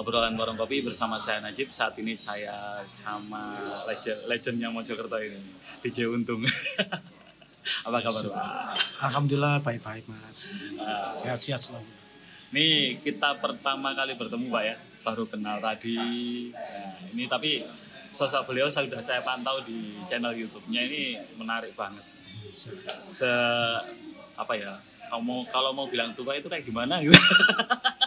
obrolan warung kopi bersama saya Najib. Saat ini saya sama legend, legendnya Mojokerto ini, DJ Untung. Apa kabar Pak? Alhamdulillah baik-baik mas. Sehat-sehat selalu. ini kita pertama kali bertemu Pak ya, baru kenal tadi. Nah, ini tapi sosok beliau sudah saya pantau di channel YouTube-nya ini menarik banget. Se apa ya? Kalau mau kalau mau bilang tua itu kayak gimana gitu.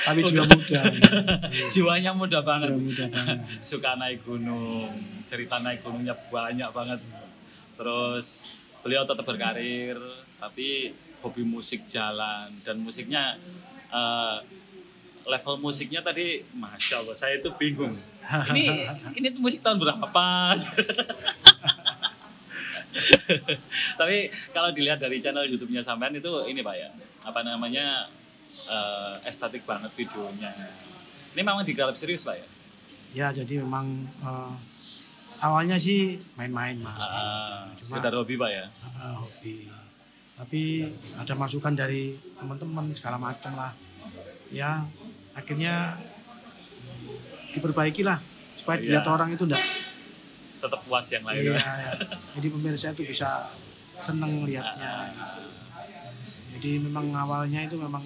Tapi juga muda. Jiwanya muda banget. Juga muda banget. suka naik gunung cerita naik gunungnya banyak banget terus beliau tetap berkarir tapi hobi musik jalan dan musiknya eh, level musiknya tadi masya allah saya itu bingung ini ini tuh musik tahun berapa tapi kalau dilihat dari channel YouTube-nya sampean itu ini pak ya apa namanya eh, estetik banget videonya ini memang digarap serius pak ya Ya jadi memang eh, awalnya sih main-main mas. Ah, Cuma sekedar hobi pak ya eh, hobi. Tapi ada masukan dari teman-teman segala macam lah. Ya akhirnya diperbaiki lah supaya Iya. dilihat orang itu enggak. tetap puas yang lain Iya, ya. Jadi pemirsa itu bisa seneng lihatnya. gitu. Jadi memang awalnya itu memang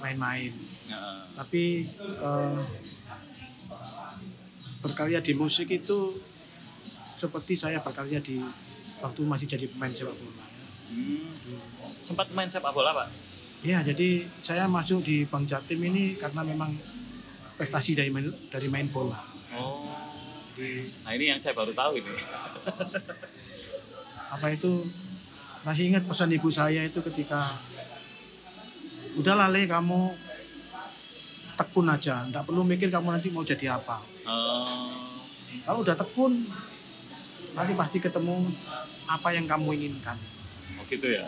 main-main. Heeh. tapi eh, berkarya di musik itu seperti saya berkarya di waktu masih jadi pemain sepak bola. Hmm. sempat main sepak bola pak Ya, jadi saya masuk di Bang Jatim ini karena memang prestasi dari main, dari main bola. oh Jadi nah ini yang saya baru tahu ini apa itu masih ingat pesan ibu saya itu ketika udah lale kamu tekun aja, nggak perlu mikir kamu nanti mau jadi apa. oh Kalau udah tekun, nanti pasti ketemu apa yang kamu inginkan. oh gitu ya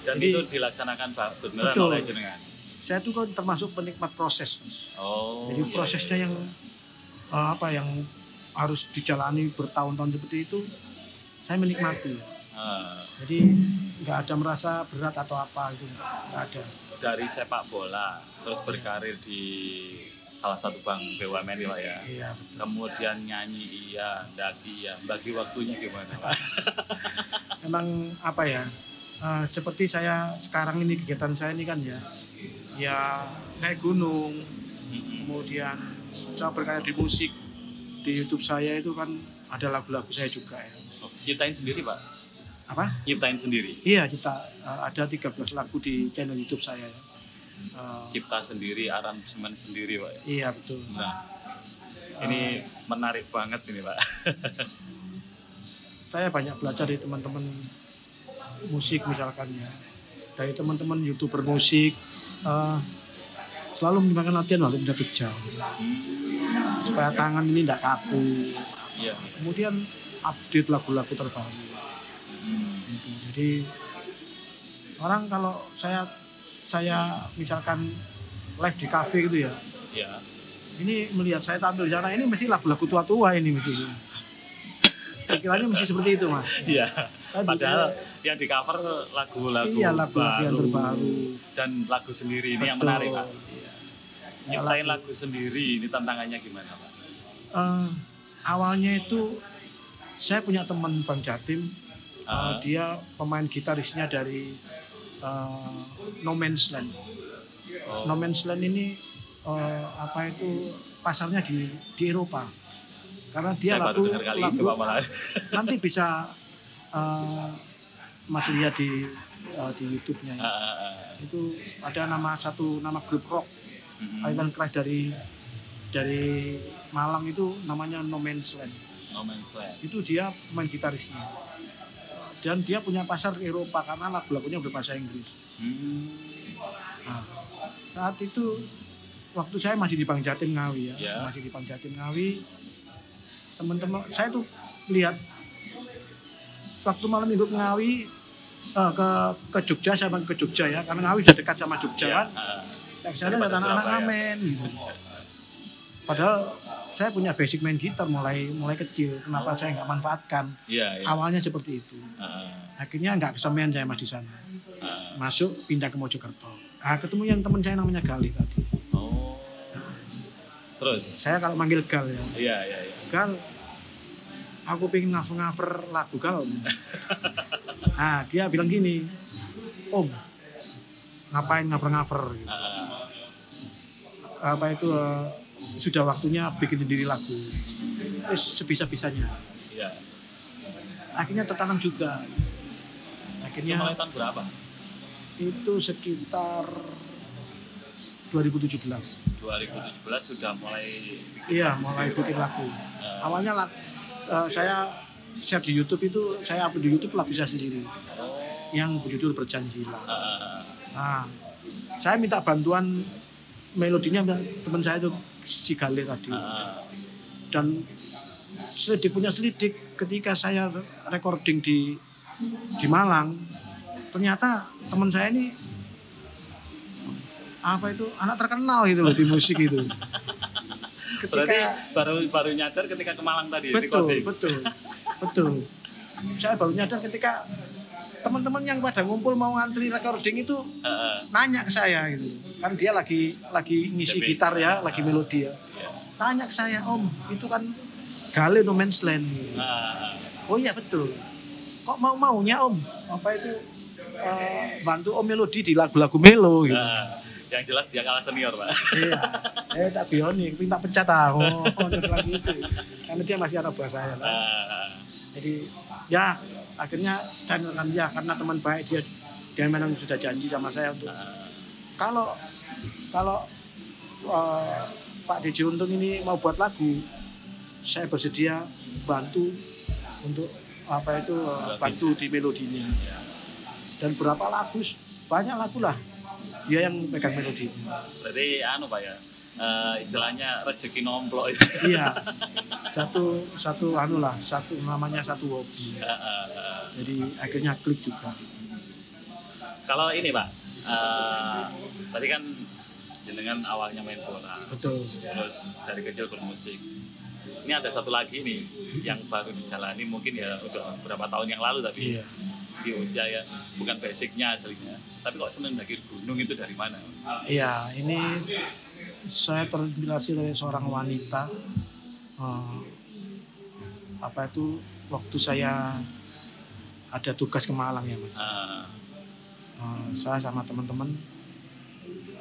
dan Jadi- itu dilaksanakan pak beneran Betul. oleh jenengan Saya tuh kan termasuk penikmat proses, Mas. oh Jadi iya, prosesnya yang eh, apa yang harus dijalani bertahun-tahun seperti itu, saya menikmati. Jadi nggak ada merasa berat atau apa itu, nggak ada. dari sepak bola terus berkarir di salah satu bank BUMN ya ya Iya betul. kemudian nyanyi iya daki iya bagi waktunya gimana pak Memang apa ya? eh, seperti saya sekarang ini kegiatan saya ini kan ya, ya naik gunung, kemudian saya berkarya di musik di YouTube saya itu kan ada lagu-lagu saya juga ya. Oh, sendiri pak Apa? nyiptain sendiri Iya kita eh, ada 13 lagu di channel YouTube saya ya. Eh, cipta sendiri aransemen sendiri pak iya betul. nah ini menarik banget ini pak Saya banyak belajar dari teman-teman musik misalkan ya. Dari teman-teman youtuber musik eh, selalu menggunakan latihan waktu tidak jam supaya tangan ini tidak kaku. iya Kemudian update lagu-lagu terbaru. Jadi orang kalau saya saya misalkan live di cafe gitu ya, ya ini melihat saya tampil di sana ini mesti lagu-lagu tua-tua ini mesti. Pikirannya mesti seperti itu mas. iya padahal yang di cover lagu-lagu iya yang baru terbaru. dan lagu sendiri ini yang Betul. menarik pak Iya. nyiptain lagu sendiri ini tantangannya gimana pak Eh, awalnya itu saya punya teman Bang Jatim, Ah. dia pemain gitarisnya dari eh, No Man's Land. oh, No Man's Land ini eh, apa itu pasarnya di di Eropa. Karena dia saya lagu, kali lagu nanti bisa eh, Mas lihat di eh, di YouTube-nya ya. Ah. Itu ada nama satu nama grup rock Mm-mm. Island Crash dari dari Malang itu namanya No Man's Land. No Man's Land Itu dia pemain gitarisnya. Dan dia punya pasar di Eropa karena lagu-lagunya berbahasa Inggris. Hmm. Nah, saat itu waktu saya masih di Bang Jatim Ngawi ya, Ya. masih di Bang Jatim Ngawi, teman-teman saya tuh lihat waktu malam minggu ke Ngawi eh, ke ke Jogja saya ke Jogja ya, karena Ngawi sudah dekat sama Jogja Ya, kan. sana Daripada ada anak-anak ngamen gitu. Padahal saya punya basic main gitar mulai mulai kecil. Kenapa saya nggak manfaatkan? Iya, iya. Awalnya seperti itu. Ah, Akhirnya nggak kesampaian saya mas di sana. ah. Masuk pindah ke Mojokerto. Ah ketemu yang teman saya namanya Gali tadi. Oh. Terus? Saya kalau manggil Gal ya, Iya, iya, iya. Gal, aku pengen cover lagu Gal. Nah, dia bilang gini, Om, ngapain cover-cover? Gitu. Ah, Apa itu eh, sudah waktunya bikin sendiri lagu. Terus sebisa-bisanya. iya. Akhirnya tertanam juga. Itu Akhirnya mulai tahun berapa? itu sekitar 2017. 2017 sudah mulai Iya, mulai bikin lagu. eh, Awalnya lah, eh, saya share di YouTube itu saya upload di YouTube lagu saya sendiri oh, yang berjudul Berjanjilah. ah, Nah, saya minta bantuan melodinya teman saya itu si Galih tadi. ah, Dan selidik punya selidik ketika saya recording di di Malang, ternyata teman saya ini apa itu anak terkenal gitu loh di musik itu. Berarti Ketika baru baru nyadar ketika ke Malang tadi betul recording. betul betul saya baru nyadar ketika teman-teman yang pada ngumpul mau ngantri recording itu ah, nanya ke saya gitu kan dia lagi lagi ngisi gitar ya lagi melodi ya iya. tanya ke saya om itu kan Gale No Man's Land gitu. Ah, oh iya betul kok mau maunya om apa itu eh, bantu om melodi di lagu-lagu melo gitu ah. yang jelas dia kalah senior pak iya eh tak bioni minta pecat aku oh, lagi itu karena dia masih anak buah saya. Ah, jadi ya akhirnya saya ya karena teman baik dia dia memang sudah janji sama saya untuk ah. Kalau kalau eh, Pak DJ Untung ini mau buat lagu saya bersedia bantu untuk apa itu eh, bantu di melodinya. Dan berapa lagu banyak lagu lah dia yang pegang melodinya berarti anu pak ya eh, istilahnya rezeki nomplok. Itu iya. Satu satu anu lah satu namanya satu hobi. Jadi akhirnya klik juga. Kalau ini pak eh, tadi kan jenengan awalnya main bola. Betul. Terus dari kecil bermusik. Ini ada satu lagi nih yang baru dijalani mungkin ya udah beberapa tahun yang lalu tapi iya. Di usia ya bukan basicnya aslinya. Tapi kok seneng daki gunung itu dari mana? Iya, ini saya terinspirasi dari seorang wanita. eh, apa itu waktu saya ada tugas ke Malang ya mas. Ah, Eh, saya sama teman-teman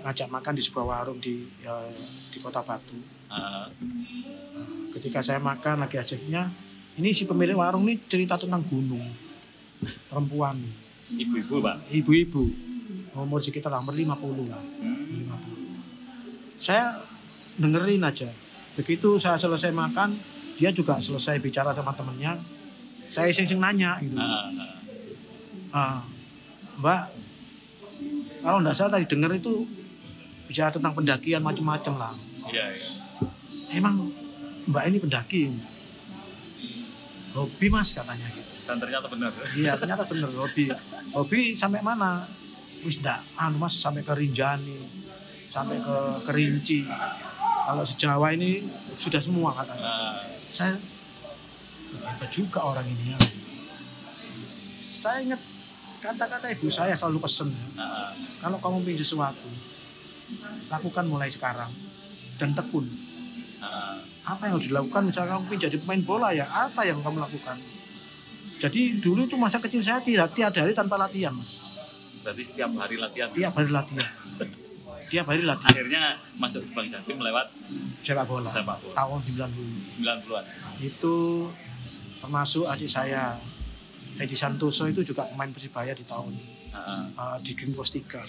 ngajak makan di sebuah warung di eh, di Kota Batu. ah, Ketika saya makan lagi ajaknya, ini si pemilik warung ini cerita tentang gunung, perempuan, ibu-ibu pak ibu-ibu, umur sekitar hampir 50 lah. Hmm, 50. Saya dengerin aja. Begitu saya selesai makan, dia juga selesai bicara sama temennya. Saya iseng-iseng nanya gitu. ah. Ah, Mbak, kalau enggak salah tadi denger itu bicara tentang pendakian macam-macam lah. iya iya Emang Mbak ini pendaki? Hobi mas katanya gitu. dan ternyata benar Iya ternyata bener hobi. Hobi sampai mana? Wis enggak, anu mas sampai ke Rinjani, sampai ke Kerinci. Kalau sejawa ini sudah semua katanya. Ah, Saya hebat juga orang ini ya. Saya ingat kata-kata ibu saya selalu pesen ah, kalau kamu ingin sesuatu, lakukan mulai sekarang dan tekun. Apa yang harus dilakukan? Misalnya kamu ingin jadi pemain bola ya, apa yang kamu lakukan? Jadi dulu itu masa kecil saya tidak tiada hari tanpa latihan, mas. berarti setiap hari latihan Tiap hari latihan. Tiap hari latihan. akhirnya masuk ke Bang Jatim lewat Sepak bola. Sepak bola. Tahun 90. 90-an Itu termasuk adik saya Edi Santoso itu juga pemain Persibaya di tahun Ah, uh, di Green Force 3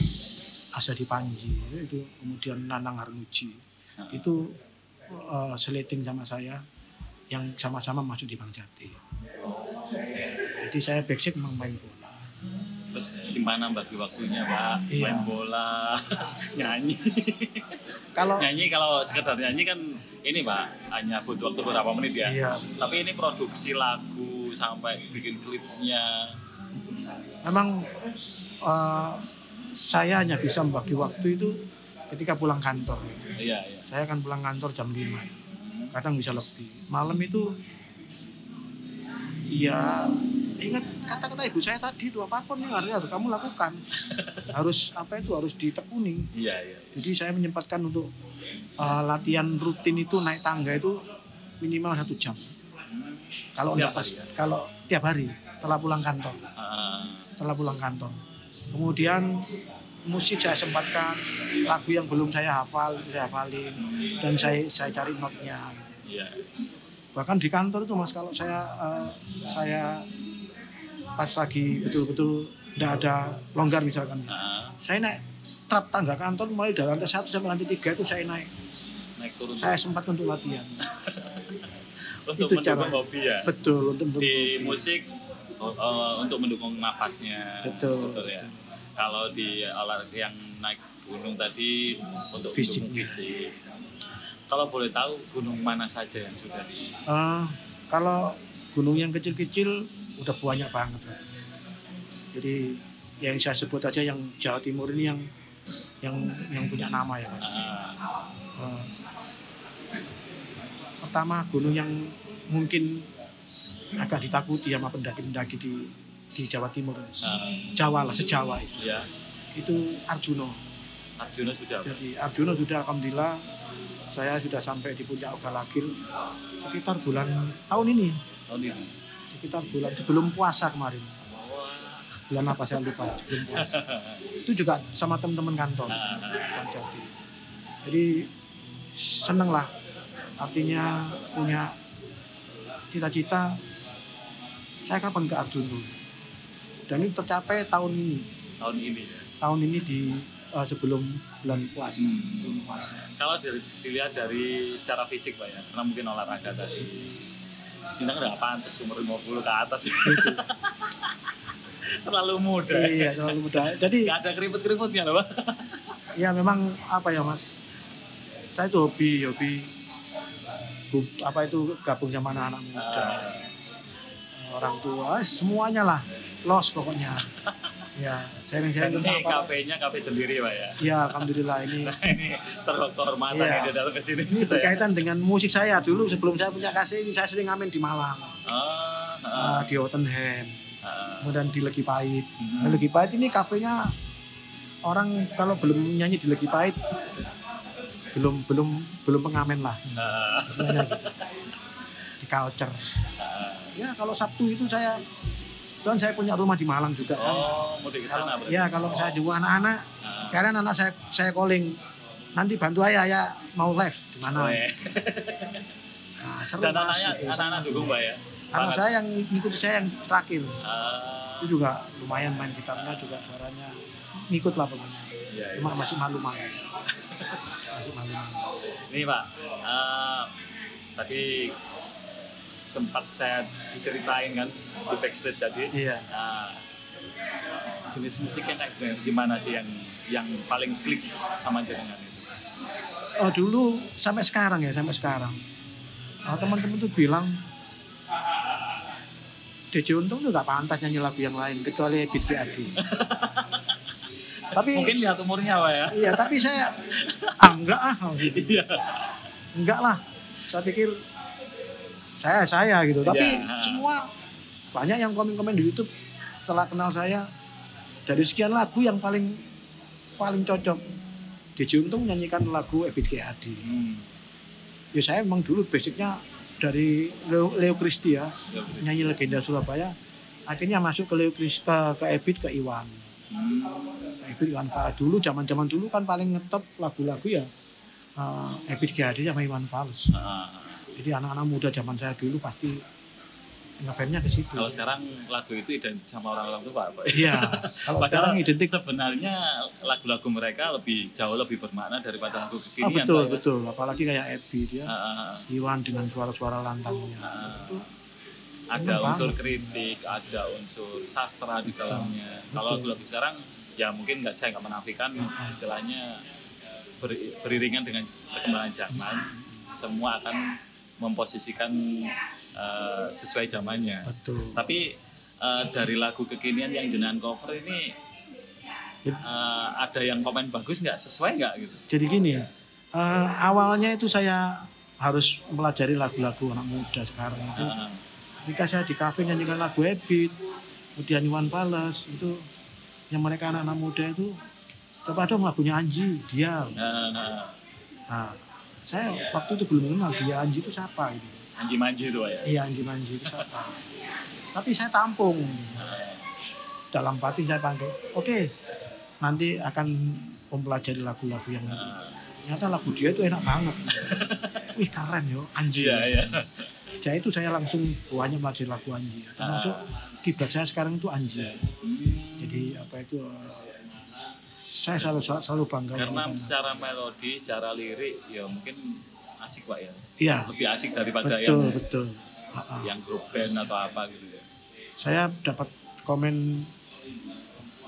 Asadi Panji itu kemudian Nanang Harmuji ah. itu uh, seleting sama saya yang sama-sama masuk di Bang Jati. Jadi saya basic memang main bola. Terus gimana bagi waktunya pak? Iya. main bola nyanyi. Kalau nyanyi kalau sekedar nyanyi kan ini pak hanya butuh waktu beberapa menit ya. Iya. Tapi ini produksi lagu sampai bikin klipnya. Memang uh, saya hanya bisa membagi waktu itu ketika pulang kantor. Iya iya. Saya akan pulang kantor jam 5 ya. kadang bisa lebih. Malam itu ya ingat kata-kata ibu saya tadi itu apa pun yang harus, harus kamu lakukan. Harus apa itu harus ditekuni. Iya iya. Jadi saya menyempatkan untuk eh, latihan rutin itu naik tangga itu minimal satu jam. Kalau enggak pas, hari ya? kalau tiap hari setelah pulang kantor, Ah, setelah pulang kantor. Kemudian musik saya sempatkan lagu yang belum saya hafal itu saya hafalin dan saya saya cari notnya. gitu. iya. Bahkan di kantor itu mas kalau saya eh, saya pas lagi betul-betul tidak ada longgar misalkan, Ah, saya naik trap tangga kantor mulai dari lantai satu sampai lantai tiga itu saya naik. naik turun Saya sempat untuk latihan. untuk itu mendukung cara- hobi ya. Betul untuk mendukung Di hobi. musik oh, untuk mendukung nafasnya. Betul, ya. betul. Kalau di olahraga yang naik gunung tadi untuk Fisiknya. mendukung fisik. Kalau boleh tahu gunung mana saja yang sudah di Eh, kalau gunung yang kecil-kecil udah banyak banget lah. Jadi yang saya sebut aja yang Jawa Timur ini yang yang yang punya nama ya mas. Eh, pertama gunung yang mungkin agak ditakuti sama pendaki-pendaki di di Jawa Timur. ah, Jawa lah, sejawa itu. ya Itu Arjuno. Arjuna sudah Jadi Arjuno sudah alhamdulillah saya sudah sampai di puncak Ogalagil sekitar bulan tahun ini, tahun ini. sekitar bulan sebelum puasa kemarin. Bulan apa saya lupa, sebelum puasa. Itu juga sama teman-teman kantor Ah. Jadi seneng lah, artinya punya cita-cita saya kapan ke Arjuno. Dan itu tercapai tahun ini, tahun ini ya. tahun ini di eh, sebelum bulan puasa. Hmm. Sebelum puasa. Kalau dari, dilihat dari secara fisik Pak ya, karena mungkin olahraga tadi. Kita nggak pantas umur 50 ke atas. Terlalu muda. Iya, terlalu mudah. Jadi Gak ada keriput-keriputnya loh Pak. ya memang apa ya mas saya itu hobi hobi apa itu gabung sama anak-anak muda orang tua semuanya lah los pokoknya ya Dan sharing sharing ini tentang apa kafenya kafe sendiri Pak ya. ya alhamdulillah ini Nah ini terhormatan Iya. yang datang ke sini. ini saya. berkaitan dengan musik saya dulu sebelum saya punya kasih ini saya sering ngamen di Malang Ah, ah, eh, di Ottenham ah. kemudian di Legi Pahit Hmm. Nah, Legi Pahit ini kafenya orang kalau belum nyanyi di Legi Pahit belum belum belum pengamen lah Ah, istilahnya gitu. di culture ah. ya kalau Sabtu itu saya kan saya punya rumah di Malang juga kan Oh, mudik ke sana kalau, ya kalau saya jenguk anak-anak Ah. sekarang anak saya saya calling nanti bantu ayah ya mau live di mana Weh. nah, seru Dan anaknya, gitu. anak-anak dukung Pak ya. anak saya yang ngikuti saya yang terakhir Ah, itu juga lumayan main gitarnya juga suaranya ngikut lah pokoknya iya, iya. cuma masih malu-malu masih malu-malu Ini Pak, eh, tadi sempat saya diceritain kan di backstage tadi. iya. Nah, jenis musik yang kayak gimana- gimana sih yang yang paling klik sama jenengan itu? oh dulu sampai sekarang ya sampai sekarang. Oh, teman-teman tuh bilang DJ Untung tuh gak pantas nyanyi lagu yang lain kecuali Ebit GAD tapi Mungkin lihat umurnya Pak ya. iya tapi saya ah enggak ah gitu. Iya. enggak lah saya pikir saya saya gitu tapi Iya. semua banyak yang komen-komen di YouTube setelah kenal saya dari sekian lagu yang paling paling cocok DJ Untung nyanyikan lagu Ebit GAD Hmm. ya saya memang dulu basicnya dari Leo, Leo Christie ya Ya, betul. nyanyi legenda Surabaya akhirnya masuk ke Leo Chris, ke, ke Ebit ke Iwan Hmm. Ebit Iwan Fals dulu zaman zaman dulu kan paling ngetop lagu-lagu ya uh, Ebit GAD sama Iwan Fals Ah. jadi anak-anak muda zaman saya dulu pasti ngefansnya ke situ Kalau sekarang lagu itu identik sama orang-orang tua Pak. iya kalau sekarang identik sebenarnya lagu-lagu mereka lebih jauh lebih bermakna daripada lagu oh, kekinian. betul Pak, ya. betul apalagi kayak Ebit ya Ah, ah, Iwan dengan suara-suara lantangnya ah. itu ada unsur banget. kritik, ada unsur sastra di dalamnya. Kalau Betul. lagu-lagu sekarang, ya mungkin nggak saya nggak menafikan istilahnya ber- beriringan dengan perkembangan zaman, semua akan memposisikan eh, sesuai zamannya. betul Tapi eh, dari lagu kekinian yang jenengan cover ini eh, ada yang komen bagus nggak sesuai nggak gitu? jadi gini ya eh, awalnya itu saya harus melajari lagu-lagu anak muda sekarang itu Ah, ketika saya di kafe nyanyikan lagu Ebit kemudian Iwan Fals itu yang mereka anak-anak muda itu coba dong lagunya Anji diam ah, ah, Nah, saya waktu itu belum kenal dia Anji itu siapa gitu. Anji Manji itu ya. Iya Anji Manji itu siapa. Tapi saya tampung. Dalam batin saya panggil, oke nanti akan mempelajari lagu-lagu yang itu. Nah, Ternyata lagu dia itu enak banget. Wih keren yo Anji. Iya, iya. Saya itu saya langsung buahnya belajar lagu Anji. Termasuk kiblat saya sekarang itu Anji. Jadi apa itu saya selalu selalu bangga Karena secara melodi, secara lirik, ya mungkin asik Pak ya. Iya, Lebih asik daripada betul yang betul. Yang grup band atau apa gitu ya. Saya dapat komen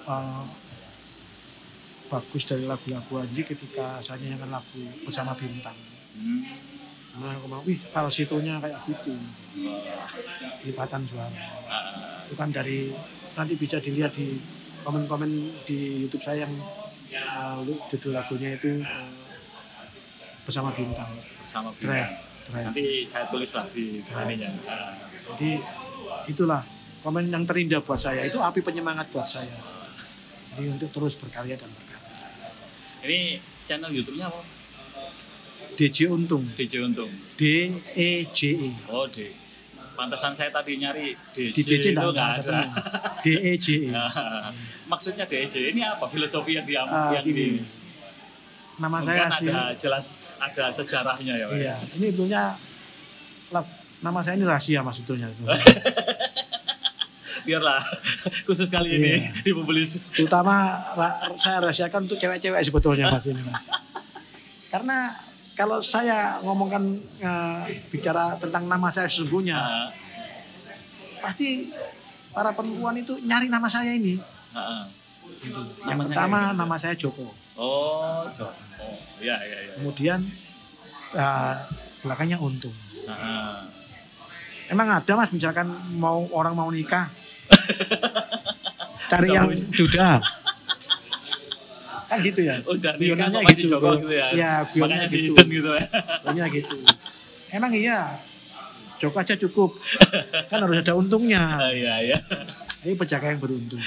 eh, bagus dari lagu-lagu Anji ketika saya nyanyikan lagu bersama bintang. Hmm. Nah, aku bilang, wih falsetonya kayak gitu, lipatan suara. Itu kan dari nanti bisa dilihat di komen-komen di YouTube saya yang lu- judul lagunya itu eh, bersama bintang. sama Drive, bintang. drive. Nanti saya tulis lah di ininya. Jadi itulah komen yang terindah buat saya itu api penyemangat buat saya. Jadi untuk terus berkarya dan berkarya. Ini channel YouTube-nya apa? DJ Untung, DJ Untung. D E J E. Oh, D. Pantesan saya tadi nyari DJ, Di DJ itu nggak ada. D E J E. Nah, Maksudnya DJ ini apa filosofi yang di Ah, yang gini. di Nama Mungkin saya ada jelas ada sejarahnya ya, Pak. Iya, ini sebetulnya lab- nama saya ini rahasia mas sebetulnya. Biarlah khusus kali ini Iya. dipublis. Terutama ra- saya rahasiakan untuk cewek-cewek sebetulnya mas ini mas. Karena kalau saya ngomongkan eh, bicara tentang nama saya sesungguhnya, Nah, pasti para perempuan itu nyari nama saya ini. nah. Gitu. Yang Namanya pertama gitu. nama saya Joko. Oh, Joko. Oh, iya iya iya. Kemudian eh, belakangnya Untung. Nah, Emang ada mas misalkan mau orang mau nikah cari yang duda. Kan gitu ya. udah nikah Guyonannya gitu, Joko gitu ya. Iya, guyonannya Makanya gitu. gitu ya. Gitu. Emang iya. Joko aja cukup. Kan harus ada untungnya. Ah, Iya iya. Ini penjaga yang beruntung.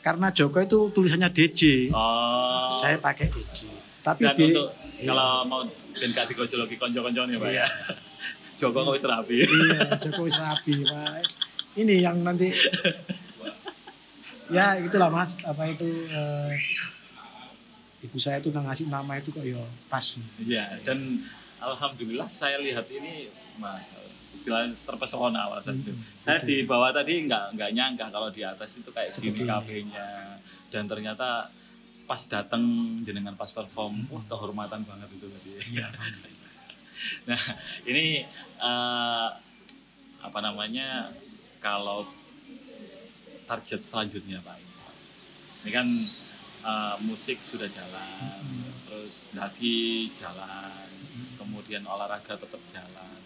Karena Joko itu tulisannya DJ. Oh. Saya pakai DJ. Tapi dan di untuk Iya. kalau mau ben gak digojologi konco-konco nih Pak Iya. ya. Joko kok wis rapi. Iya, Jokowi rapi, Pak. Ini yang nanti ya itulah Mas, apa itu eh, ibu saya itu ngasih nama itu kok ya pas. Iya, dan alhamdulillah saya lihat ini Mas istilahnya terpesona Mas. Hmm, Saya di bawah tadi nggak nggak nyangka kalau di atas itu kayak Seperti gini ini. kafenya dan ternyata pas datang jenengan pas perform, wah kehormatan banget itu tadi. Iya. Nah, ini eh, apa namanya kalau target selanjutnya Pak. Ini kan eh, musik sudah jalan, terus daki jalan, kemudian olahraga tetap jalan.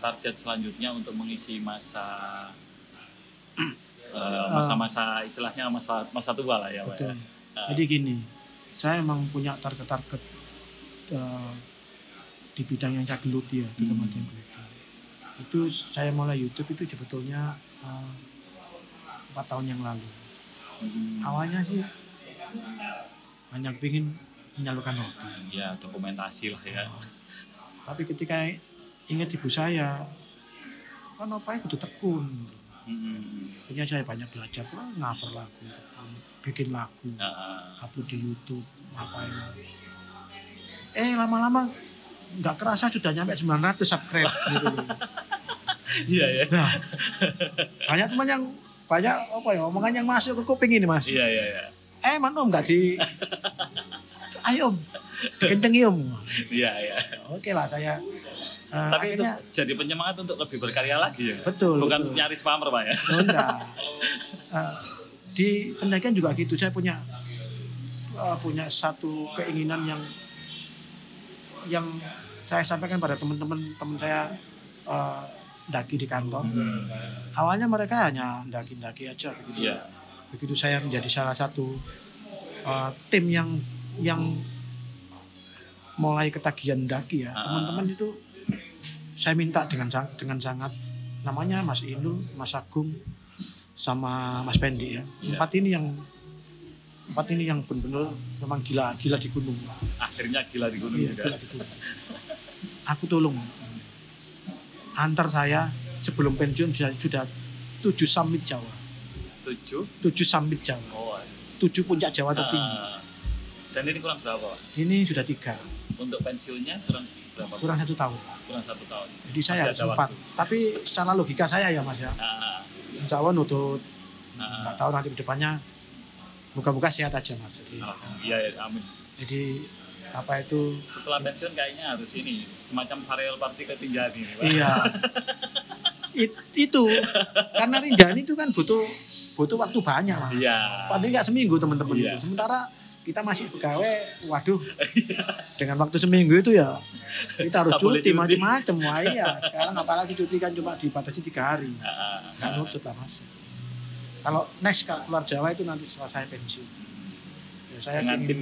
Target selanjutnya untuk mengisi masa eh, masa-masa istilahnya masa masa tua lah ya Pak. Ya. Ah. Jadi gini, saya emang punya target-target eh, di bidang yang saya geluti ya, di Hmm. Kementerian Geluti. Itu saya mulai YouTube itu sebetulnya eh, empat tahun yang lalu. Hmm. Awalnya sih hanya ingin menyalurkan hobi. Ya dokumentasi lah ya. Tapi ketika ingat ibu saya, kan apa ya kudu tekun. Hmm. Akhirnya saya banyak belajar, ngafar lagu, tekun, bikin lagu, upload di YouTube, ngapain. Eh lama-lama nggak kerasa sudah nyampe 900 subscribe gitu. Iya ya. Nah, banyak teman yang banyak apa ya omongan yang masuk ke kuping ini mas. Iya iya iya. Eh mana om nggak sih? Ayo kencengi om. Iya iya. Oke lah saya. eh, Tapi itu akhirnya jadi penyemangat untuk lebih berkarya lagi ya. betul. Bukan betul. nyari spammer pak ya. Oh, enggak. Eh, di pendakian juga gitu. Saya punya eh, punya satu keinginan yang yang saya sampaikan pada teman-teman teman saya eh, daki di kantor. Awalnya mereka hanya daki-daki aja begitu. Iya. Begitu saya menjadi salah satu eh, tim yang yang mulai ketagihan daki ya, Ah. teman-teman itu saya minta dengan dengan sangat namanya Mas Inul, Mas Agung, sama Mas Pendi ya. Iya. Empat ini yang tempat ini yang benar-benar memang gila gila di gunung Akhirnya gila di gunung iya juga. gila di gunung aku tolong antar saya sebelum pensiun sudah sudah tujuh summit Jawa Tujuh. tujuh summit Jawa Oh. tujuh puncak Jawa tertinggi ah. dan ini kurang berapa? Pak? ini sudah tiga Untuk pensiunnya kurang berapa? kurang satu tahun Kurang satu tahun. jadi saya harus empat tapi secara logika saya ya mas ya Ah, insya Allah nutut nggak tahu nanti ke depannya buka-buka sehat aja mas jadi, ah. Iya, iya, amin. jadi apa itu Setelah pensiun kayaknya harus ini semacam varial party ketinggian ini. Pak. iya It- itu karena Rinjani itu kan butuh butuh waktu banyak mas Iya. paling nggak seminggu teman-teman Iya. itu sementara kita masih pegawai waduh dengan waktu seminggu itu ya kita harus cuti cuti. macam-macam wah iya sekarang apalagi cuti kan cuma dibatasi tiga hari nggak nutut lah mas kalau next kalau keluar Jawa itu nanti setelah saya pensiun ya, saya Dengan ingin- tim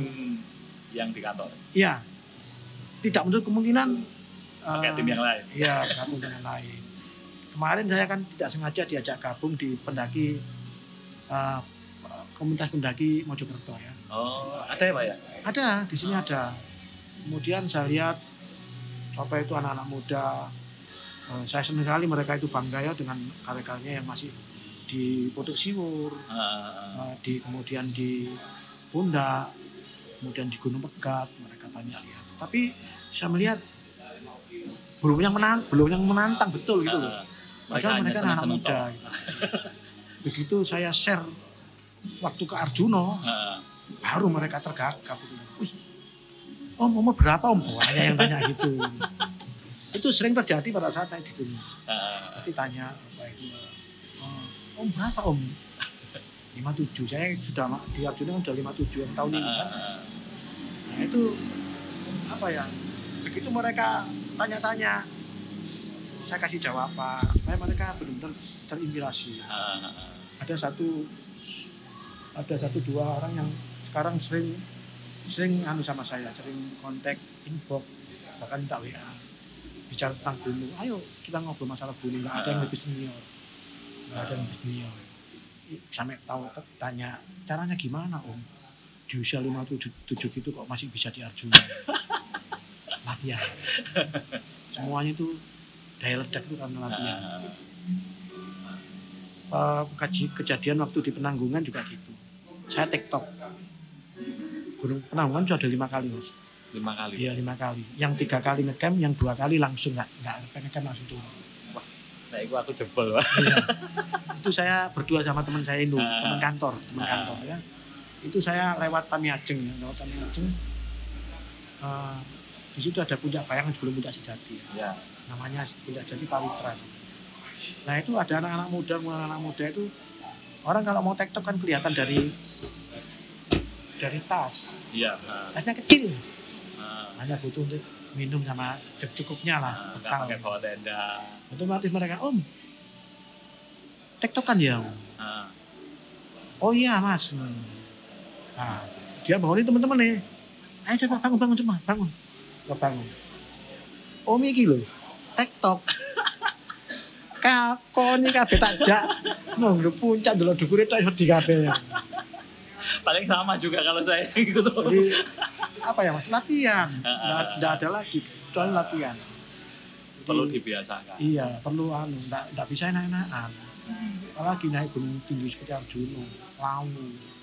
yang di kantor. Iya. Tidak menutup kemungkinan Pakai eh, tim yang lain. Iya, gabung dengan lain. Kemarin saya kan tidak sengaja diajak gabung di pendaki eh, komunitas pendaki Mojokerto ya. Oh, ada ya Pak ya? Ada di sini ada. Kemudian saya lihat apa itu anak-anak muda. Eh, saya senang sekali mereka itu bangga ya dengan karya-karyanya yang masih di Potok Siwur, ah. eh, di kemudian di Pundak, kemudian di Gunung Pegat mereka banyak lihat. Tapi saya melihat belum yang menang, belum yang menantang betul gitu loh. Ah, Padahal mereka anak muda. Gitu. Begitu saya share waktu ke Arjuno, Ah, baru mereka tergagap gitu. Wih, om umur berapa om? Banyak yang tanya gitu. itu sering terjadi pada saat naik di ah, Nanti tanya apa itu, "Oh, om berapa om? 57 saya sudah di Arjuna sudah 57 yang tahun ini kan ah, nah itu apa ya begitu mereka tanya-tanya saya kasih jawaban supaya mereka benar-benar terinspirasi. Ah, ah. ada satu ada satu dua orang yang sekarang sering sering anu sama saya sering kontak inbox bahkan minta WA bicara tentang gunung ayo kita ngobrol masalah gunung nggak ada yang lebih senior. Nggak ada yang lebih senior. Sampai tahu tanya caranya gimana om? Di usia 57 gitu kok masih bisa di Arjuna latihan semuanya itu daya ledak itu karena latihan Ah, Eh, kaji- kejadian waktu di penanggungan juga gitu. Saya tiktok. Gunung penanggungan sudah ada lima kali mas. lima kali. Iya lima kali. Yang tiga kali ngecamp, yang dua kali langsung nggak nggak ngecamp langsung turun. Nah, itu aku jebol, Pak. Iya. itu saya berdua sama teman saya itu, Ah. teman kantor, teman Ah. kantor ya. Itu saya lewat Tamiajeng ya, lewat Tamiajeng. Eh, di situ ada puncak bayangan sebelum puncak sejati. Ya. Ya. namanya puncak jadi pawitra. Nah itu ada anak-anak muda, anak-anak muda itu orang kalau mau tektok kan kelihatan dari dari tas, Iya. ah, tasnya kecil, ah, hanya butuh untuk minum sama cukupnya lah, ah, nggak bekal. pakai bawa tenda. Otomatis mereka om, tektokan ya. Om?" Ah, Oh iya mas. Nah, dia bangunin teman-teman nih. Ayo coba bangun bangun cuma bangun. Bangun. Om iki lho, tektok. Kakoni kabeh tak jak. Mau nggak puncak dulu dukure tok iso di kabeh. paling sama juga kalau saya gitu. Jadi apa ya mas? Latihan. Ah, ah, Nggak nggak ada lagi kecuali latihan. Jadi, Perlu dibiasakan. Iya, perlu anu, nggak nggak bisa enak-enakan. Apalagi naik gunung tinggi seperti Arjuna, Lau,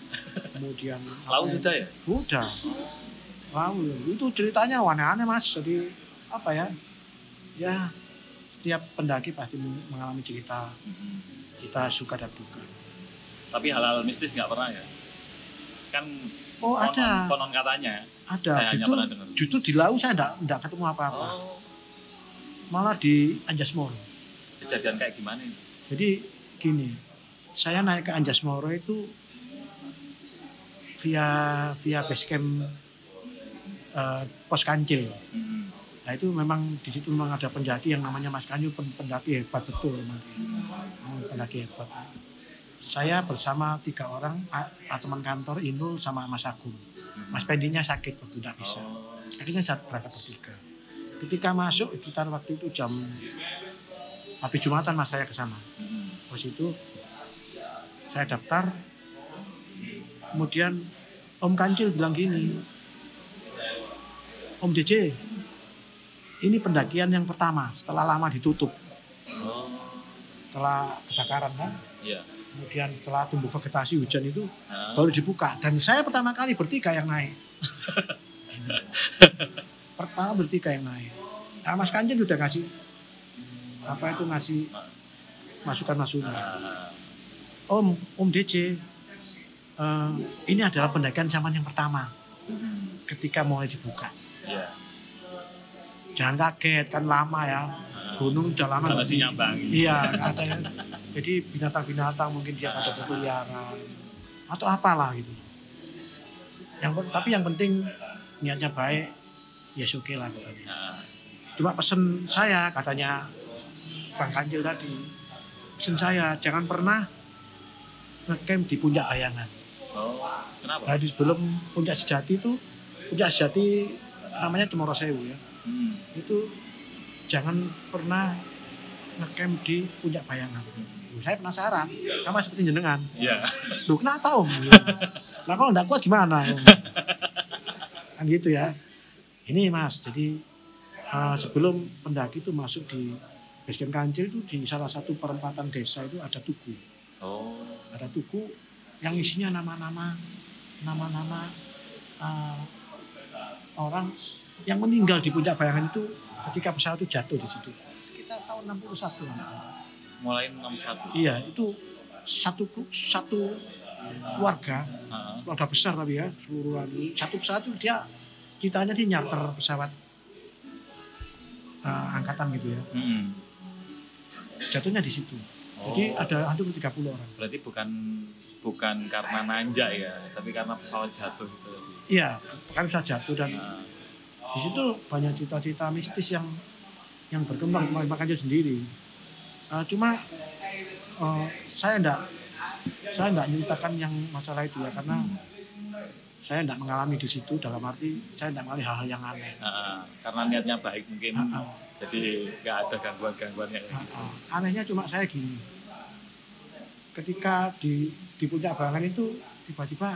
kemudian Lau apa ya? sudah Lau itu ceritanya aneh-aneh mas. Jadi apa ya? Ya setiap pendaki pasti mengalami cerita kita suka dan duka. Tapi hal-hal mistis nggak pernah ya? Kan Oh konon, ada, konon katanya. ada. Saya hanya Justru, pernah dengar. justru di Lau saya enggak, enggak ketemu apa-apa. Oh, Malah di Anjasmoro. kejadian kayak gimana ini? Jadi gini, saya naik ke Anjasmoro itu via via base eh, pos kancil. Mm-mm. Nah itu memang di situ memang ada pendaki yang namanya Mas Kanyu pen- pendaki hebat betul memang. Memang pendaki hebat. Saya bersama tiga orang a- a- teman kantor Inul sama Mas Agung. Mas Pendinya sakit waktu tidak bisa. Akhirnya saya berangkat bertiga. Ketika masuk sekitar waktu itu jam habis Jumatan mas saya ke sana. mm-mm. Pos itu saya daftar. Kemudian Om Kancil bilang gini, Om DJ, ini pendakian yang pertama setelah lama ditutup, Oh, setelah kebakaran kan, iya. kemudian setelah tumbuh vegetasi hujan itu Nah, baru dibuka dan saya pertama kali bertiga yang naik. Pertama bertiga yang naik. Nah, Mas Kancil udah ngasih apa itu ngasih masukan-masukan. nah, Om, Om DC, eh, ini adalah pendakian zaman yang pertama ketika mulai dibuka. Iya. Jangan kaget kan lama ya. Gunung sudah lama. Nggak di- nyambangi. Iya, ada yang. Jadi binatang-binatang mungkin dia ada berkeliaran atau apalah gitu. Yang tapi yang penting niatnya baik, ya oke lah katanya. Cuma pesen saya katanya Bang Kancil tadi, pesen saya jangan pernah ngecamp di puncak bayangan. oh, kenapa? Nah, di sebelum puncak sejati itu, puncak sejati namanya Cemoro Sewu ya. Hmm. Itu jangan pernah ngecamp di puncak bayangan. Loh, saya penasaran, sama seperti jenengan. Iya. Loh kenapa om? Nah kalau nggak kuat gimana? Om? Kan gitu ya. Ini mas, jadi eh, sebelum pendaki itu masuk di basecamp kancil itu di salah satu perempatan desa itu ada tugu. Oh, Ada tugu yang isinya nama-nama nama-nama eh, orang yang meninggal di puncak bayangan itu ketika pesawat itu jatuh di situ. Kita tahun 61 Mas. mulai 61. Iya, itu satu satu keluarga, Heeh. keluarga besar tapi ya, seluruhan satu pesawat itu dia ceritanya dia nyarter pesawat eh, angkatan gitu ya. Hmm. Jatuhnya di situ. Jadi Oh. ada hampir 30 orang. Berarti bukan bukan karena nanjak ya, tapi karena pesawat jatuh gitu. Iya, kan bisa jatuh dan Nah, di situ banyak cita-cita mistis yang yang berkembang cuma makanya sendiri. Eh, cuma eh, saya enggak saya enggak nyeritakan yang masalah itu ya karena saya enggak mengalami di situ dalam arti saya enggak mengalami hal-hal yang aneh. nah, karena niatnya baik mungkin, Ah, ah. jadi nggak ada gangguan-gangguan kayak Ah, gitu. ah. Anehnya cuma saya gini. Ketika di di puncak bayangan itu tiba-tiba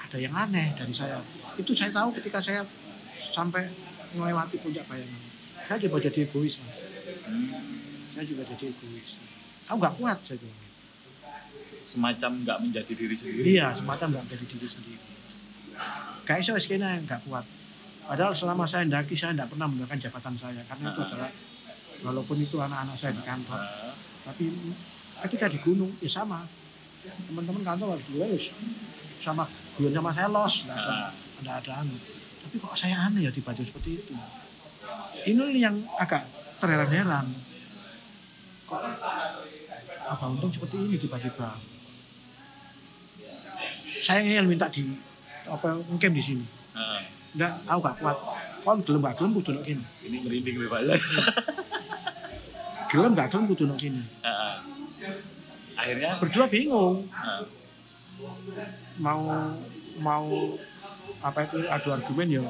ada yang aneh dari saya. Itu saya tahu ketika saya sampai melewati puncak bayangan. Saya juga jadi egois, Mas. Hmm. Saya juga jadi egois. Aku nggak kuat saya bilang. Semacam nggak menjadi diri sendiri. Iya, semacam nggak menjadi diri sendiri. Kayak saya kayaknya yang nggak kuat. Padahal selama saya ndaki saya nggak pernah menggunakan jabatan saya karena itu Ah. adalah walaupun itu anak-anak saya di kantor, Nah, tapi ketika di gunung ya sama teman-teman kantor harus juga ya sama guyon sama saya los. Nggak ada Ah. nggak ada anu. Tapi kok saya aneh ya dibaca seperti itu? Ini yang agak terheran-heran. Kok apa untung seperti ini tiba-tiba? Saya ngeyel minta di apa mungkin di sini. Nah, enggak aku gak kuat. Kon gelem gak gelem kudu kene ini. Merinding nih Pak. gelem gak gelem kudu nek kene akhirnya berdua bingung. Nah, mau mau apa itu adu argumen ya.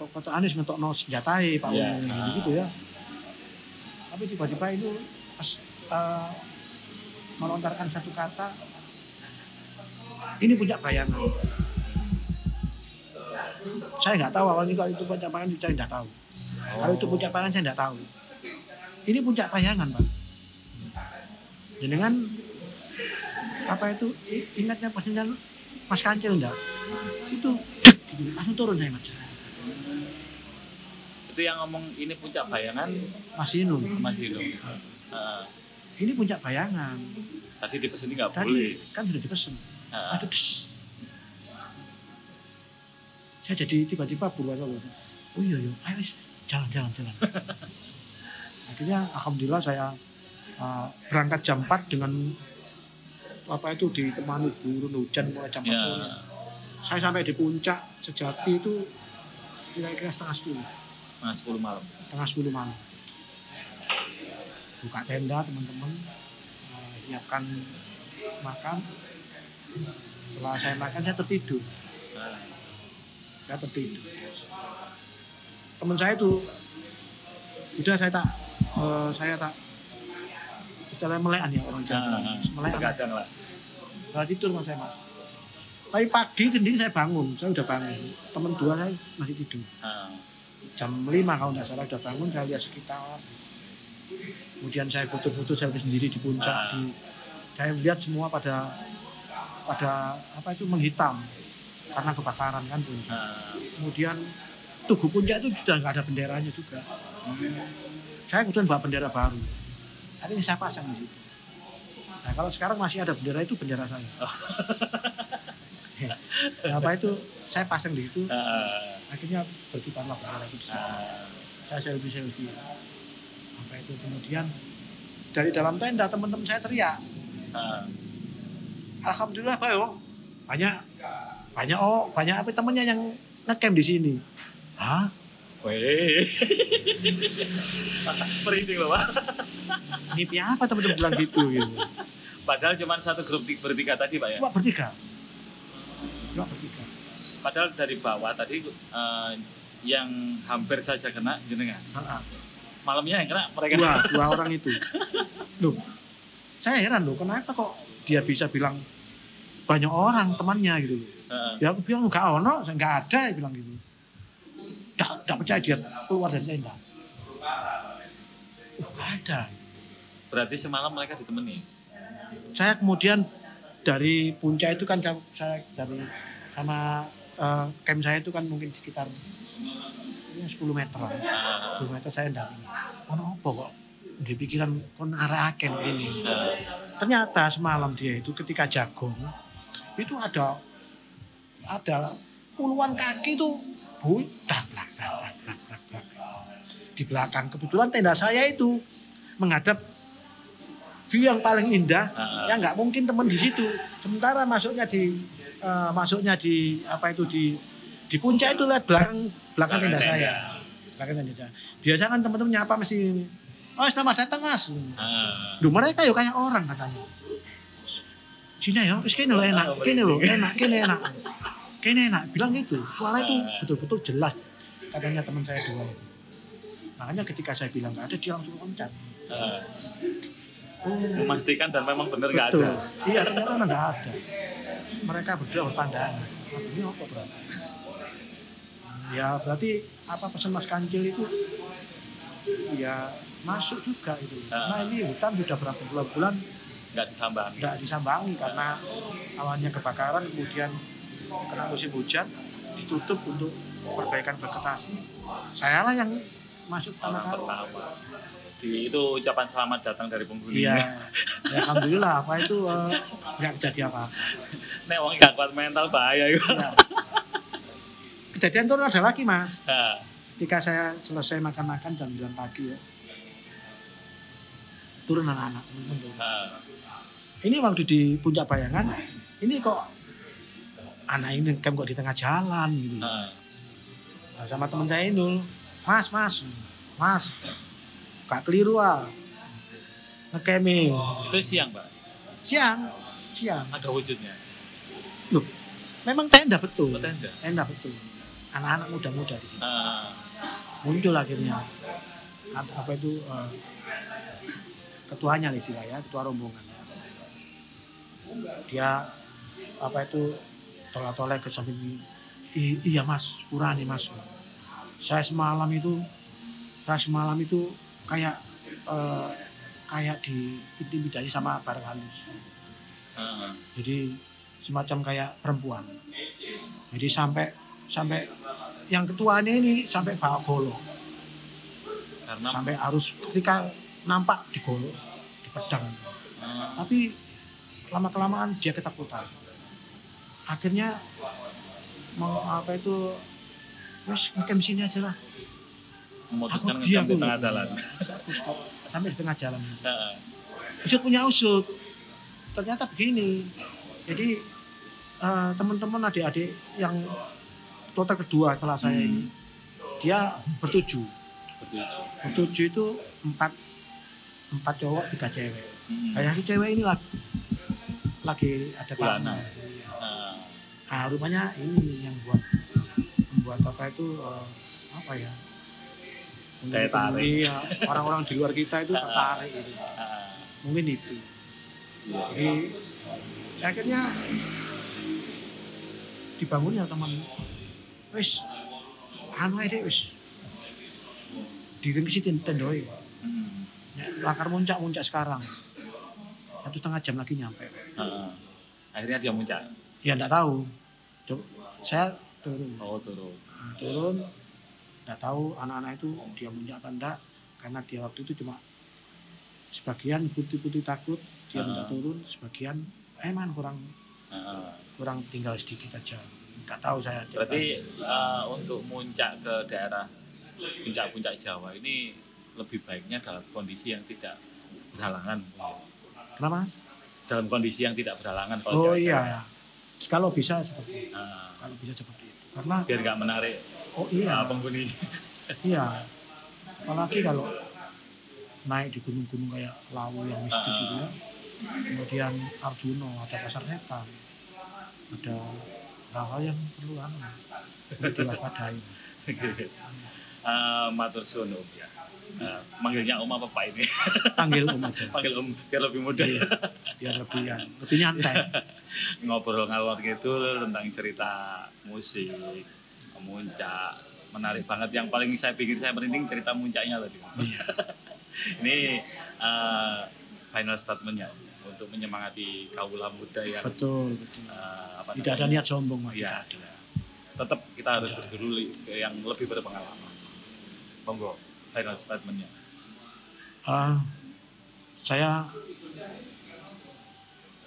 Kata Anies ngetokno senjatai Pak Iya. Umum gitu, ya. Tapi tiba-tiba itu pas eh, melontarkan satu kata ini punya bayangan. Saya nggak tahu awalnya kalau itu puncak bayangan saya nggak tahu. Kalau itu puncak bayangan saya nggak tahu. Ini puncak bayangan pak dengan apa itu ingatnya pastinya Mas Kancil enggak itu gitu, langsung turun saya mas. Itu yang ngomong ini puncak bayangan? Mas Inu Mas Hino. Nah, ini puncak bayangan. Tadi di pesini nggak boleh. kan sudah dipesen. Aduh des. saya jadi tiba-tiba berwasa oh iya iya ayo jalan jalan jalan. Akhirnya alhamdulillah saya uh, berangkat jam 4 dengan apa itu ditemani gurun hujan mulai jam 4 ya, sore. Saya sampai di puncak sejati itu kira-kira setengah sepuluh. Setengah sepuluh malam. setengah sepuluh malam. Buka tenda teman-teman. Eh, siapkan makan. Setelah saya makan saya tertidur. Saya tertidur. Teman saya itu udah saya tak eh, saya tak istilahnya melekan ya orang Jawa nah, melekan begadang lah. Nah, tidur mas saya mas Tapi pagi sendiri saya bangun, saya udah bangun. Teman dua saya masih tidur. Ah, Jam 5 kalau nggak salah udah bangun, saya lihat sekitar. Kemudian saya foto-foto selfie sendiri di puncak. Ah. Di, saya lihat semua pada pada apa itu menghitam karena kebakaran kan puncak. ah. Kemudian Tugu Puncak itu sudah nggak ada benderanya juga. Saya kemudian bawa bendera baru. Hari ini saya pasang di situ. Nah kalau sekarang masih ada bendera itu bendera saya. Ya, apa itu saya pasang di situ. Ah, Akhirnya berkibarlah bendera itu di situ. ah. Saya selfie selfie. Apa itu kemudian dari dalam tenda teman-teman saya teriak. Ah. Alhamdulillah Pak yo. Banyak banyak oh banyak apa temennya yang ngecamp di sini. Hah? Weh. Merinding loh, Pak. Ngipi apa teman-teman bilang gitu gitu. Padahal cuma satu grup ti- bertiga tadi, Pak ya. Cuma bertiga. Cuma bertiga. Padahal dari bawah tadi eh, yang hampir saja kena jenengan. Malamnya yang kena mereka. Dua, dua orang itu. Loh, saya heran loh, kenapa kok dia bisa bilang banyak orang temannya gitu loh. Ya aku bilang enggak ono, enggak ada, bilang gitu. Enggak percaya dia keluar dari tenda. Oh, ada. berarti semalam mereka ditemani. Saya kemudian dari puncak itu kan saya- dari sama eh, camp saya itu kan mungkin sekitar ya, 10 meter lah. Ah, 10 meter saya enggak. Ono apa kok? Di pikiran kon kok ini. ah, Ternyata semalam dia itu ketika jagong itu ada ada puluhan kaki itu bu dak, dak, dak, dak, dak, dak, dak. di belakang kebetulan tenda saya itu menghadap view yang paling indah Ah. ya nggak mungkin teman di situ sementara masuknya di eh, masuknya di apa itu di di puncak itu lihat belakang belakang tenda saya belakang tenda saya biasa kan teman-teman nyapa masih oh selamat datang mas. Duh mereka yuk kayak orang katanya. Sini ya, wis kene lho enak, kene lho enak, kene enak. Kene enak, bilang gitu. Suara itu betul-betul jelas katanya teman saya dua itu. Makanya ketika saya bilang nggak ada, dia langsung loncat. Ah. Oh, Memastikan dan memang benar nggak ada. Iya ternyata nggak ada. Mereka berdua berpandangan. "Wah, Ini apa berarti? Ya berarti apa pesan Mas Kancil itu ya masuk juga itu. Karena ini hutan sudah berapa bulan-bulan Nggak disambangi. tidak disambangi karena awalnya kebakaran kemudian kena musim hujan ditutup untuk perbaikan vegetasi. Saya lah yang masuk tanah pertama. Di, itu ucapan selamat datang dari penghuni. iya. Ya, alhamdulillah apa itu eh, nggak jadi apa Nek wong nggak kuat mental bahaya itu. ya. kejadian itu ada lagi mas. Ah, ketika saya selesai makan-makan jam 9 pagi ya. Turun anak-anak teman-teman. Ini waktu di puncak bayangan ini kok anak ini camp kok di tengah jalan gitu. Ah. Nah, sama temen saya Inul mas mas mas. Gak keliru ah ngekeming Itu siang, Pak. siang siang. Ada wujudnya. loh memang tenda betul. Oh, tenda. tenda betul. Anak-anak muda-muda di sini Ah, muncul akhirnya. Apa apa itu eh, ketuanya lah istilah ya ketua rombongan. Dia apa itu tolak-tolak ke samping "I- iya mas purani mas. Saya semalam itu saya semalam itu kayak eh, kayak diintimidasi sama barang halus. Ah. jadi semacam kayak perempuan. Jadi sampai sampai yang ketuanya ini sampai bawa golok. Karena sampai harus ketika nampak digolok di pedang ah, tapi lama kelamaan dia ketakutan akhirnya mau apa itu wes ngecamp sini aja lah memutuskan Aku diam di tengah jalan. sampai di tengah jalan usut punya usut ternyata begini jadi eh, teman-teman adik-adik yang kloter kedua setelah saya Hmm. ini dia bertujuh Setuju. bertujuh itu empat empat cowok tiga cewek Hmm. kayak si cewek ini lagi lagi ada tamu. Nah, rupanya ini yang buat membuat apa itu eh, apa ya? Daya tarik. Iya, orang-orang di luar kita itu tertarik itu. Mungkin itu. Iya. Jadi akhirnya dibangun ya teman wis anu deh wis diringkisi tendoi Hmm. Lakar muncak muncak sekarang satu setengah jam lagi nyampe akhirnya dia muncak ya enggak tahu Coba, saya turun. Oh turun. Nah, turun. Enggak tahu anak-anak itu dia muncak apa enggak karena dia waktu itu cuma sebagian putih-putih takut dia minta Ah. turun sebagian emang kurang Heeh. kurang tinggal sedikit aja. Enggak tahu saya berarti eh, untuk muncak ke daerah puncak-puncak Jawa ini lebih baiknya dalam kondisi yang tidak berhalangan. Kenapa dalam kondisi yang tidak berhalangan kalau oh cewek-cewek. iya kalau bisa seperti itu. Nah, kalau bisa seperti itu. Karena biar nggak menarik oh iya. uh, penghuni. Iya. Apalagi kalau naik di gunung-gunung kayak Lawu yang mistis Ah. itu. Ya kemudian Arjuno ada pasar setan. Ada hal-hal yang perlu anu, perlu diwaspadai. Eh, matur suwun ya Eh, manggilnya om apa pak ini? Panggil om aja. Panggil om biar lebih mudah. Iya, biar lebih ya, lebih nyantai. Ngobrol ngalor gitu tentang cerita musik muncak menarik banget. Yang paling saya pikir saya penting cerita muncaknya tadi. Iya. Ini eh, final statementnya untuk menyemangati kaula muda yang betul betul. eh, apa tidak ada niat sombong Iya. tidak ada. Tetap kita harus berguru ke yang lebih berpengalaman. Monggo final statementnya Ah, saya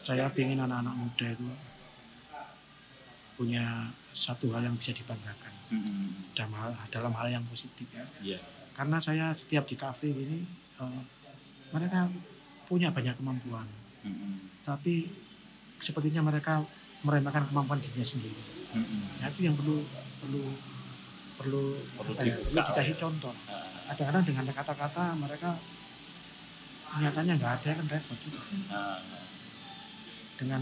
saya ingin anak-anak muda itu punya satu hal yang bisa dibanggakan dalam hal, dalam hal yang positif ya. Iya. Karena saya setiap di kafe gini eh, mereka punya banyak kemampuan, tapi sepertinya mereka meremehkan kemampuan dirinya sendiri. Nah, itu yang perlu perlu perlu Perlu apa ya, dibuka perlu dikasih ya. contoh. Ah, Kadang-kadang dengan kata-kata mereka nyatanya nggak ada kan repot juga. Dengan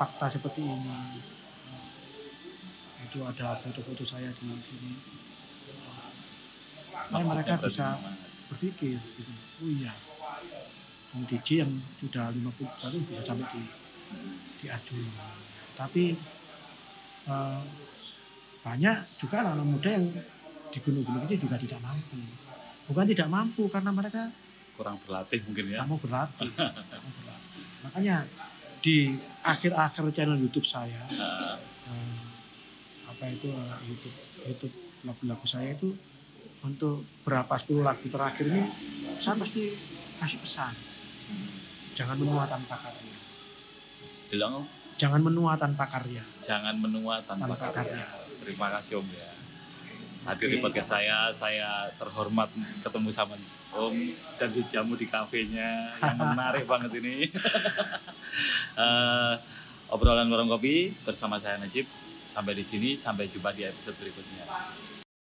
fakta seperti ini. Itu ada foto-foto saya di sini. Supaya mereka bisa berpikir gitu. Oh iya. Om DJ yang sudah 51 bisa sampai di di Arjuna. Tapi eh, banyak juga anak-anak muda yang di gunung-gunung itu juga tidak mampu bukan tidak mampu karena mereka kurang berlatih mungkin ya mau berlatih, berlatih. makanya di akhir-akhir channel YouTube saya Ah, eh, apa itu eh, YouTube YouTube lagu-lagu saya itu untuk berapa sepuluh lagu terakhir ini saya pasti kasih pesan jangan menua tanpa karya bilang jangan menua tanpa karya jangan menua tanpa, Tanpa karya. karya. Terima kasih Om ya. Hadir di podcast saya, saya terhormat ketemu sama Om dan jamu di kafenya yang menarik banget ini. Eh, obrolan warung kopi bersama saya Najib. Sampai di sini, sampai jumpa di episode berikutnya.